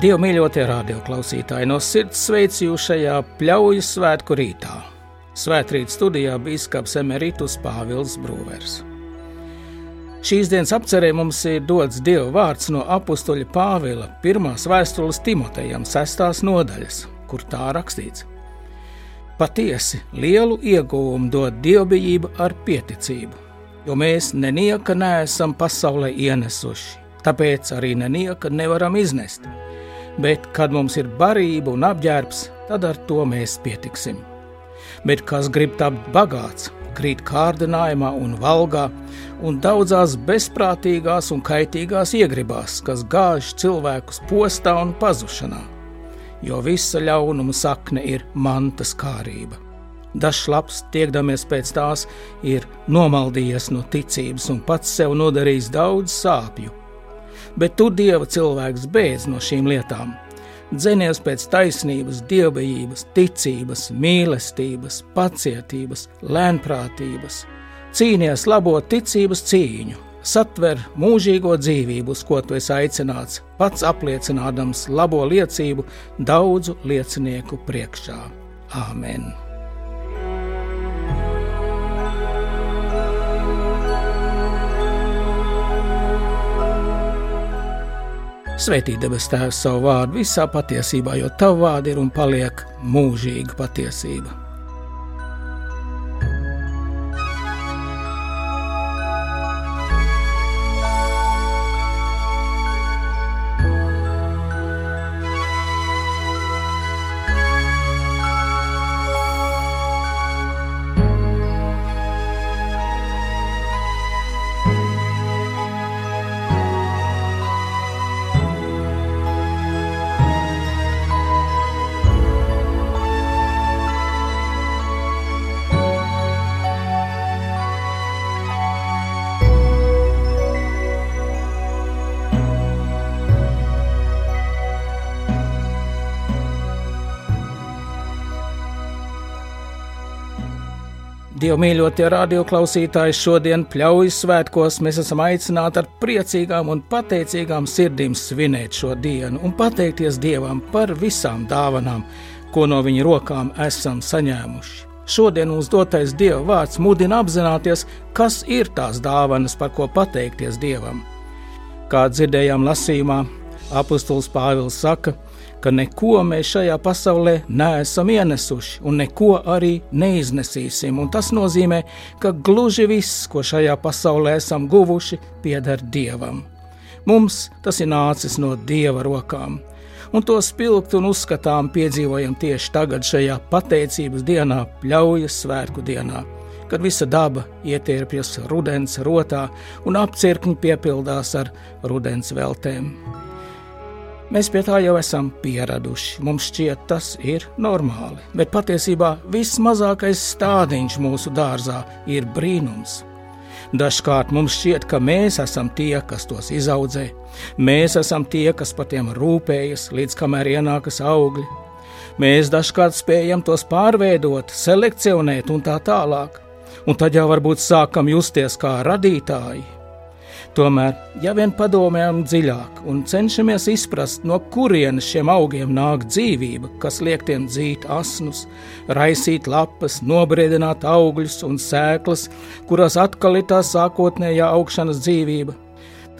Dievu mīļotie radioklausītāji, no sirds sveicu jūs šajā pļauju svētku rītā. Svētrīt studijā biskups Emeritus Pāvils Brūvers. Šīs dienas apcerē mums ir dots Dieva vārds no apakstuļa Pāvila pirmās vēstules Timotejam, sestās nodaļas, kur tā rakstīts: Patiesi lielu ieguvumu dod dievbijība ar pieticību, jo mēs nenieka neesam pasaulē ienesuši, tāpēc arī nenieka nevaram iznest bet kad mums ir barība un apģērbs, tad ar to mēs pietiksim. Bet kas grib tapt bagāts, krīt kārdinājumā un valgā, un daudzās bezprātīgās un kaitīgās iegribās, kas gāž cilvēkus postā un pazušanā, jo visa ļaunuma sakne ir mantas kārība. Dažs labs, tiekdamies pēc tās, ir nomaldījies no ticības un pats sev nodarījis daudz sāpju, bet tu, Dieva cilvēks, beidz no šīm lietām. Dzenies pēc taisnības, dievbijības, ticības, mīlestības, pacietības, lēnprātības, cīnies labo ticības cīņu, satver mūžīgo dzīvību, uz ko tu esi aicināts, pats apliecinādams labo liecību daudzu liecinieku priekšā. Āmen! Svētī debes Tēvs savu vārdu visā patiesībā, jo Tava vārdi ir un paliek mūžīga patiesība. Dievu mīļotie radioklausītāji, šodien pļaujas svētkos mēs esam aicināti ar priecīgām un pateicīgām sirdīm svinēt šo dienu un pateikties Dievam par visām dāvanām, ko no viņa rokām esam saņēmuši. Šodien mums dotais Dieva vārds mudina apzināties, kas ir tās dāvanas, par ko pateikties Dievam. Kā dzirdējām lasījumā, apustulis Pāvils saka, ka neko mēs šajā pasaulē neesam ienesuši un neko arī neiznesīsim. Un tas nozīmē, ka gluži viss, ko šajā pasaulē esam guvuši, pieder Dievam. Mums tas ir nācis no Dieva rokām, un to spilgt un uzskatām piedzīvojam tieši tagad, šajā pateicības dienā, pļaujas svētku dienā kad visa daba ietērpjas rudens rotā un apcirkņi piepildās ar rudens veltēm. Mēs pie tā jau esam pieraduši. Mums šķiet, tas ir normāli. Bet patiesībā vismazākais stādiņš mūsu dārzā ir brīnums. Dažkārt mums šķiet, ka mēs esam tie, kas tos izaudzē. Mēs esam tie, kas par tiem rūpējas, līdz kamēr ienākas augļi. Mēs dažkārt spējam tos pārveidot, selekcionēt un tā tālāk. Un tad jau varbūt sākam justies kā radītāji, Tomēr, ja vien padomājam dziļāk un cenšamies izprast, no kurienes šiem augiem nāk dzīvība, kas liek tiem dzīt asnus, raisīt lapas, nobriedināt augļus un sēklas, kurās atkal ir tā sākotnējā augšanas dzīvība,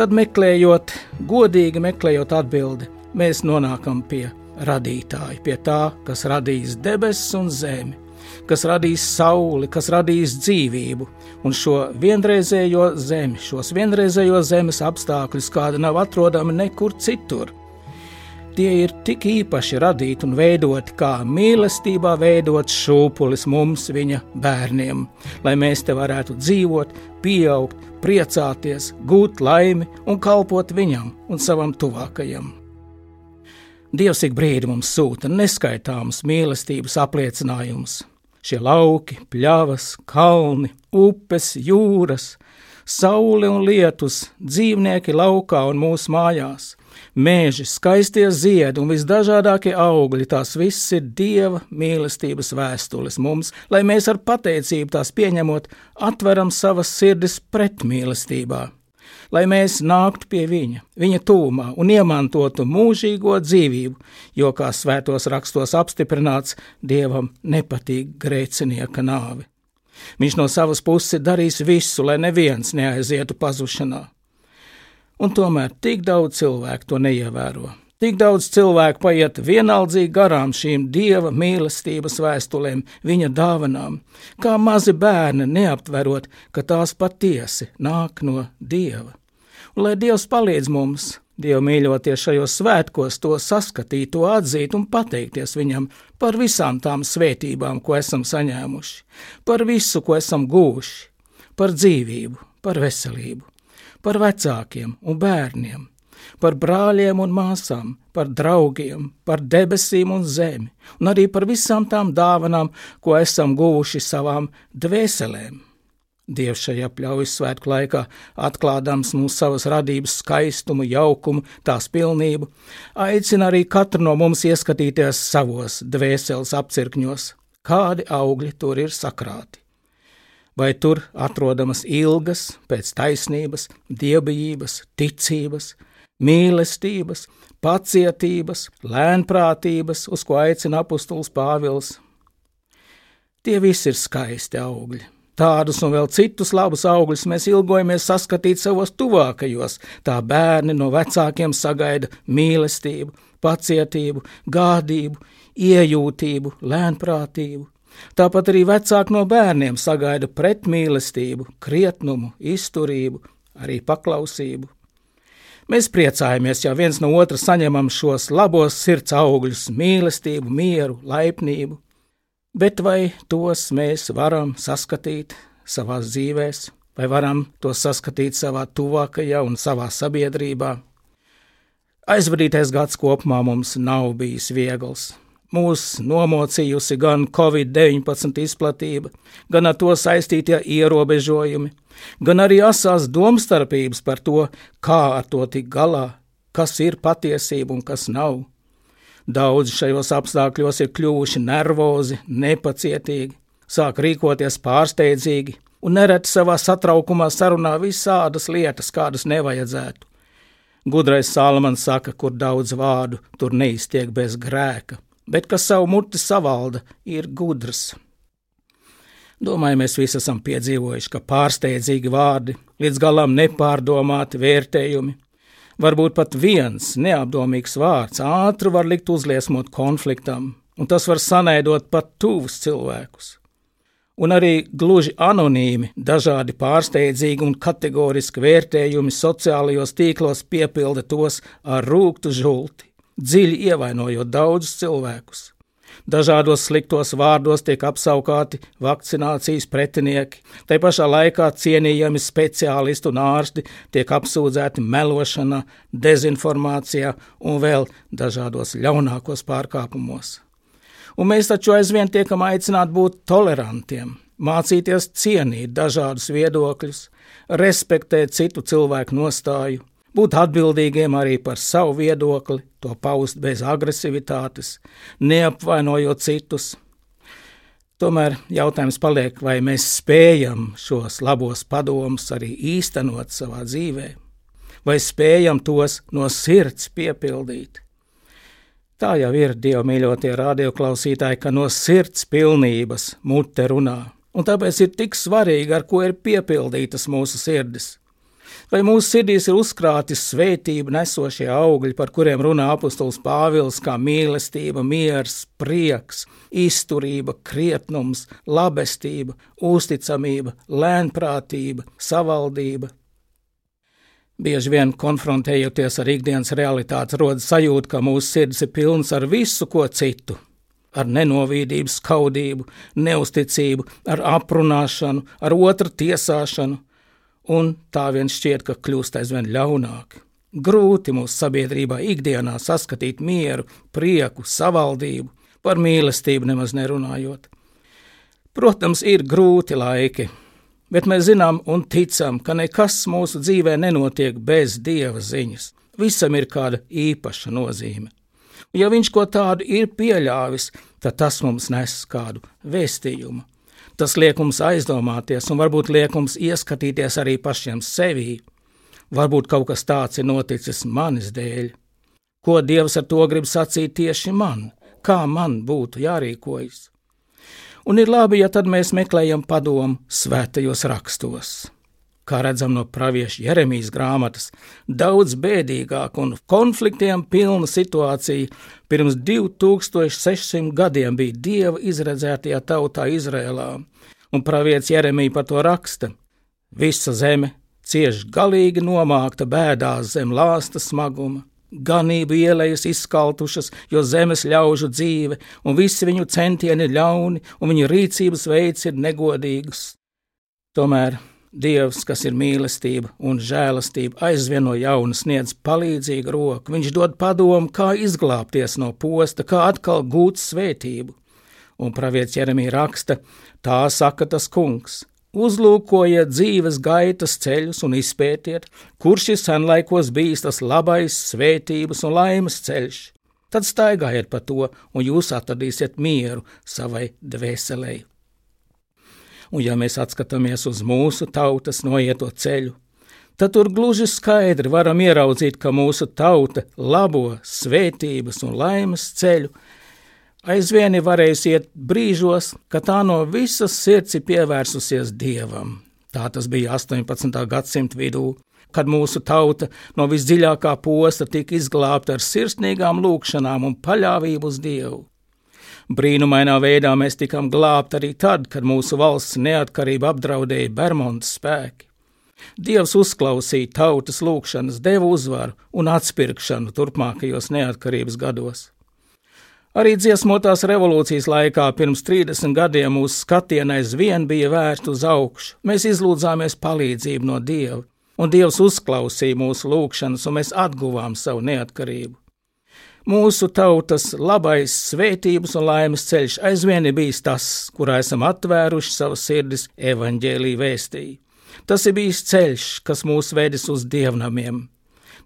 tad meklējot, godīgi meklējot atbildi, mēs nonākam pie radītāja, pie tā, kas radīs debesis un zemi kas radīs sauli, kas radīs dzīvību, un šo vienreizējo zemi, šos vienreizējo zemes apstākļus, kāda nav atrodama nekur citur. Tie ir tik īpaši radīti un veidoti, kā mīlestībā veidots šūpulis mums, viņa bērniem, lai mēs te varētu dzīvot, pieaugt, priecāties, gūt laimi un kalpot viņam un savam tuvākajam. Dievs ik brīdi mums sūta neskaitāmus mīlestības apliecinājumus, Šie lauki, pļavas, kalni, upes, jūras, saule un lietus, dzīvnieki laukā un mūsu mājās, mēži, skaistie ziedi un visdažādākie augļi, tās viss ir Dieva mīlestības vēstules mums, lai mēs ar pateicību tās pieņemot, atveram savas sirdis pret mīlestībā. Lai mēs nāktu pie viņa, viņa tūmā un iemantotu mūžīgo dzīvību, jo, kā svētos rakstos apstiprināts, dievam nepatīk grēcinieka nāve. Viņš no savas puses darīs visu, lai neviens neaizietu pazušanā. Un tomēr tik daudz cilvēku to neievēro. Tik daudz cilvēku paiet vienaldzīgi garām šīm dieva mīlestības vēstulēm, viņa dāvanām, kā mazi bērni neaptverot, ka tās patiesi nāk no dieva. Un lai Dievs palīdz mums, Dievu mīļoties šajos svētkos, to saskatīt, to atzīt un pateikties viņam par visām tām svētībām, ko esam saņēmuši, par visu, ko esam gūši, par dzīvību, par veselību, par vecākiem un bērniem, par brāļiem un māsām, par draugiem, par debesīm un zemi, un arī par visām tām dāvanām, ko esam guvuši savām dvēselēm. Dievs šajā pļaujas svētku laikā, atklādams mums savas radības skaistumu, jaukumu, tās pilnību, aicina arī katru no mums ieskatīties savos dvēseles apcirkņos, kādi augļi tur ir sakrāti. Vai tur atrodamas ilgas pēc taisnības, dievbijības, ticības, mīlestības, pacietības, lēnprātības, uz ko aicina apustulis Pāvils. Tie visi ir skaisti augļi. Tādus un vēl citus labus augļus mēs ilgojamies saskatīt savos tuvākajos. Tā bērni no vecākiem sagaida mīlestību, pacietību, gādību, iejūtību, lēnprātību. Tāpat arī vecāki no bērniem sagaida pretmīlestību, krietnumu, izturību, arī paklausību. Mēs priecājamies, ja viens no otra saņemam šos labos sirds augļus, mīlestību, mieru, laipnību, bet vai tos mēs varam saskatīt savā dzīvēm, vai varam tos saskatīt savā tuvākajā un savā sabiedrībā? Aizvadītais gads kopumā mums nav bijis viegls. Mūs nomocījusi gan Covid-19 izplatība, gan ar to saistītie ierobežojumi, gan arī asās domstarpības par to, kā ar to tik galā, kas ir patiesība un kas nav. Daudzi šajos apstākļos ir kļuvuši nervozi, nepacietīgi, sāk rīkoties pārsteidzīgi un nereti savā satraukumā sarunā visādas lietas, kādas nevajadzētu. Gudrais Salmans saka, kur daudz vārdu, tur neiztiek bez grēka bet kas savu muti savalda, ir gudrs. Domāju, mēs visi esam piedzīvojuši, ka pārsteidzīgi vārdi, līdz galam nepārdomāti vērtējumi, varbūt pat viens neapdomīgs vārds ātri var likt uzliesmot konfliktam, un tas var sanaidot pat tuvus cilvēkus. Un arī gluži anonīmi, dažādi pārsteidzīgi un kategoriski vērtējumi sociālajos tīklos piepilda tos ar rūktu žulti dziļi ievainojot daudzus cilvēkus. Dažādos sliktos vārdos tiek apsaukāti vakcinācijas pretinieki, tai pašā laikā cienījami speciālisti un ārsti tiek apsūdzēti melošanā, dezinformācijā un vēl dažādos ļaunākos pārkāpumos. Un mēs taču aizvien tiekam aicināti būt tolerantiem, mācīties cienīt dažādus viedokļus, respektēt citu cilvēku nostāju, būt atbildīgiem arī par savu viedokli, to paust bez agresivitātes, neapvainojot citus. Tomēr jautājums paliek, vai mēs spējam šos labos padomus arī īstenot savā dzīvē, vai spējam tos no sirds piepildīt. Tā jau ir Dieva mīļotie radioklausītāji, ka no sirds pilnības mute runā, un tāpēc ir tik svarīgi, ar ko ir piepildītas mūsu sirdis vai mūsu sirdīs ir uzkrāti svētību nesošie augļi, par kuriem runā apustulis Pāvils, kā mīlestība, miers, prieks, izturība, krietnums, labestība, uzticamība, lēnprātība, savaldība. Bieži vien konfrontējoties ar ikdienas realitāti, rodas sajūta, ka mūsu sirds ir pilns ar visu ko citu ar nenovīdību, skaudību, neusticību, ar aprunāšanu, ar otru tiesāšanu, un tā vien šķiet, ka kļūst aizvien ļaunāk. Grūti mūsu sabiedrībā ikdienā saskatīt mieru, prieku, savaldību, par mīlestību nemaz nerunājot. Protams, ir grūti laiki, bet mēs zinām un ticam, ka nekas mūsu dzīvē nenotiek bez dieva ziņas. Visam ir kāda īpaša nozīme. Ja viņš ko tādu ir pieļāvis, tad tas mums nes kādu vēstījumu. Tas liek mums aizdomāties un varbūt liek mums ieskatīties arī pašiem sevī. Varbūt kaut kas tāds ir noticis manis dēļ. Ko Dievs ar to grib sacīt tieši man? Kā man būtu jārīkojas? Un ir labi, ja tad mēs meklējam padomu svētajos rakstos kā redzam no pravieša Jeremijas grāmatas, daudz bēdīgāka un konfliktiem pilna situācija pirms 2600 gadiem bija dieva izredzētajā tautā Izrēlā, un pravietis Jeremija par to raksta: Visa zeme cieš galīgi nomākta bēdās zem lāsta smaguma. Ganību ielejas izskaltušas, jo zemes ļaužu dzīve, un visi viņu centieni ir ļauni, un viņu rīcības veids ir negodīgs. Tomēr Dievs, kas ir mīlestība un žēlastība, aizvien no jauna sniedz palīdzīgu roku. Viņš dod padomu, kā izglābties no posta, kā atkal gūt svētību. Un pravietis Jeremija raksta: Tā saka tas kungs. Uzlūkojiet dzīves gaitas ceļus un izpētiet, kurš ir senlaikos bijis tas labais, svētības un laimes ceļš. Tad staigājiet pa to, un jūs atradīsiet mieru savai dvēselēji. Un ja mēs atskatāmies uz mūsu tautas noieto ceļu, tad tur gluži skaidri varam ieraudzīt, ka mūsu tauta labo svētības un laimes ceļu aizvien ir varējusi iet brīžos, kad tā no visas sirds ir pievērsusies Dievam. Tā tas bija 18. gadsimta vidū, kad mūsu tauta no visdziļākā posta tika izglābta ar sirsnīgām lūgšanām un paļāvību uz Dievu. Brīnumainā veidā mēs tikām glābti arī tad, kad mūsu valsts neatkarību apdraudēja Bermudas spēki. Dievs uzklausīja tautas lūgšanas, deva uzvaru un atspirkšanu turpmākajos neatkarības gados. Arī dziesmotās revolūcijas laikā pirms 30 gadiem mūsu skatienai aizvien bija vērsta uz augšu. Mēs izlūdzāmies palīdzību no Dieva, un Dievs uzklausīja mūsu lūgšanas, un mēs atguvām savu neatkarību. Mūsu tautas labais svētības un laimes ceļš aizvien ir bijis tas, kurā esam atvēruši savas sirdis evaņģēlī vēstī. Tas ir bijis ceļš, kas mūs vedis uz dievnamiem.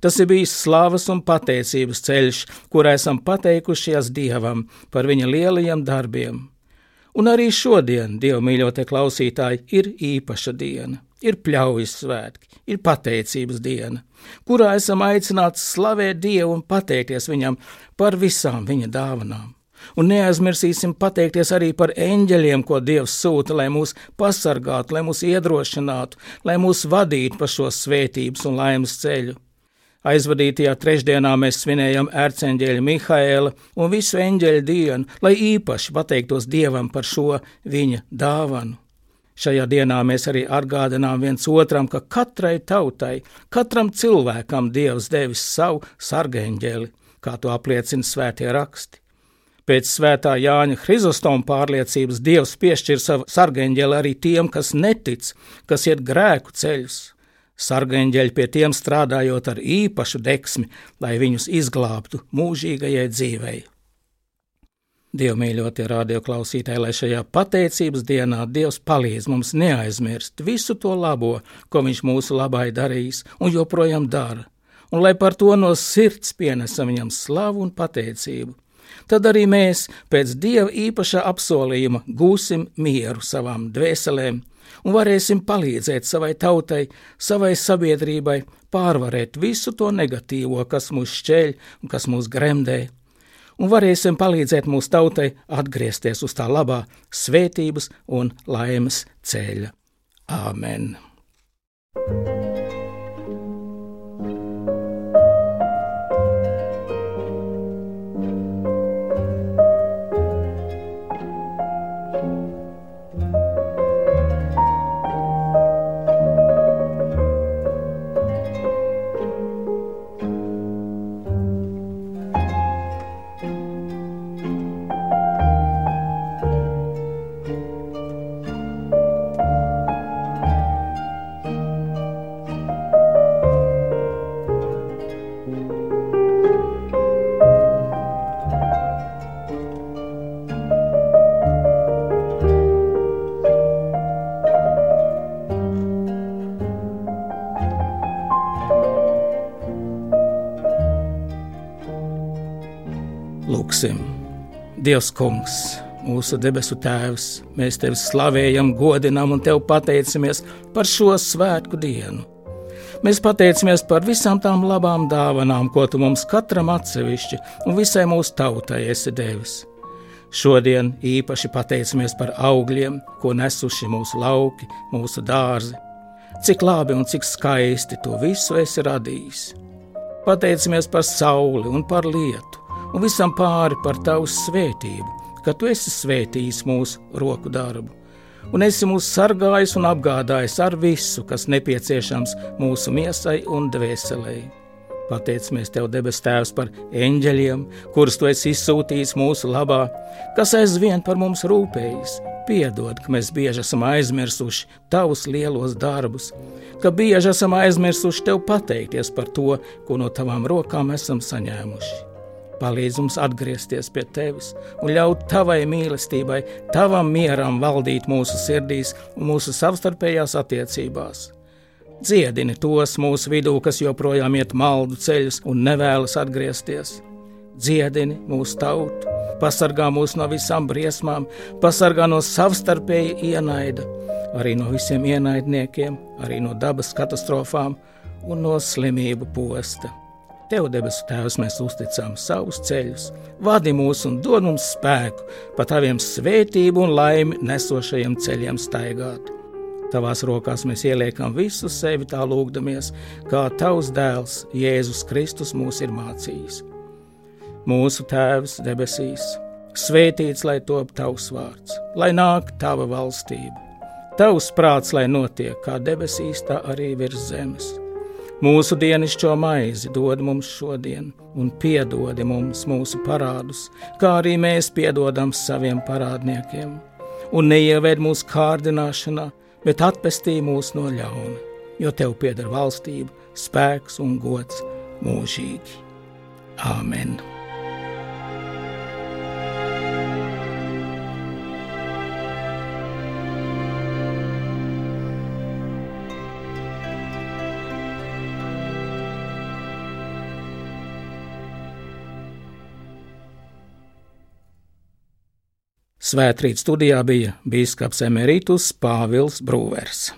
Tas ir bijis slavas un pateicības ceļš, kurā esam pateikušies Dievam par viņa lielajiem darbiem. Un arī šodien, Dieva mīļotie klausītāji, ir īpaša diena ir pļaujas svētki, ir pateicības diena, kurā esam aicināti slavēt Dievu un pateikties Viņam par visām Viņa dāvanām. Un neaizmirsīsim pateikties arī par eņģeļiem, ko Dievs sūta, lai mūs pasargātu, lai mūs iedrošinātu, lai mūs vadītu pa šo svētības un laimes ceļu. Aizvadītajā trešdienā mēs svinējam ērceņģeļa Mihaēla un visu eņģeļu dienu, lai īpaši pateiktos Dievam par šo viņa dāvanu. Šajā dienā mēs arī atgādinām viens otram, ka katrai tautai, katram cilvēkam Dievs devis savu sargeņģeli, kā to apliecina svētie raksti. Pēc svētā Jāņa Hrizostoma pārliecības Dievs piešķir savu sargeņģeli arī tiem, kas netic, kas iet grēku ceļus. Sargeņģeļi pie tiem strādājot ar īpašu deksmi, lai viņus izglābtu mūžīgajai dzīvei. Dievmīļotie radioklausītāji, lai šajā pateicības dienā Dievs palīdz mums neaizmirst visu to labo, ko Viņš mūsu labai darījis un joprojām dara, un lai par to no sirds pienesam Viņam slavu un pateicību. Tad arī mēs pēc Dieva īpašā apsolījuma gūsim mieru savām dvēselēm un varēsim palīdzēt savai tautai, savai sabiedrībai pārvarēt visu to negatīvo, kas mūs šķēļ un kas mūs gremdē un varēsim palīdzēt mūsu tautai atgriezties uz tā labā svētības un laimes ceļa. Āmen! thank you Lūksim, Dievs, Kungs, mūsu debesu Tēvs, mēs Tevi slavējam, godinām un Tev pateicamies par šo svētku dienu. Mēs pateicamies par visām tām labām dāvanām, ko tu mums katram atsevišķi un visai mūsu tautai esi devis. Šodien īpaši pateicamies par augļiem, ko nesuši mūsu lauki, mūsu dārzi. Cik labi un cik skaisti to visu esi radījis. Pateicamies par sauli un par lietu, un visam pāri par tavu svētību, ka tu esi svētījis mūsu roku darbu un esi mūs sargājis un apgādājis ar visu, kas nepieciešams mūsu miesai un dvēselē. Pateicamies Tev, debes Tēvs, par eņģeļiem, kurus Tu esi izsūtījis mūsu labā, kas aizvien par mums rūpējas. Piedod, ka mēs bieži esam aizmirsuši Tavus lielos darbus, ka bieži esam aizmirsuši Tev pateikties par to, ko no Tavām rokām esam saņēmuši. Palīdz mums atgriezties pie tevis un ļaut tavai mīlestībai, tavam mieram valdīt mūsu sirdīs un mūsu savstarpējās attiecībās. Dziedini tos mūsu vidū, kas joprojām iet maldu ceļus un nevēlas atgriezties. Dziedini mūsu tautu, pasargā mūs no visām briesmām, pasargā no savstarpēja ienaida, arī no visiem ienaidniekiem, arī no dabas katastrofām un no slimību posta. Tev, debesu Tēvs, mēs uzticam savus ceļus, vadi mūs un dod mums spēku pa taviem svētību un laimi nesošajiem ceļiem staigāt. Tavās rokās mēs ieliekam visu sevi tā lūgdamies, kā tavs dēls Jēzus Kristus mūs ir mācījis. Mūsu Tēvs debesīs, svētīts lai top tavs vārds, lai nāk tava valstība. Tavs prāts, lai notiek kā debesīs, tā arī virs zemes Mūsu dienascho maizi dod mums šodien, un piedod mums mūsu parādus, kā arī mēs piedodam saviem parādniekiem. Un neieved mūsu kārdināšanā, bet atpestī mūs no ļauna, jo tev pieder valstība, spēks un gods mūžīgi. Āmen! Svētrīt studijā bija bīskaps Emerītus Pāvils Brūvers.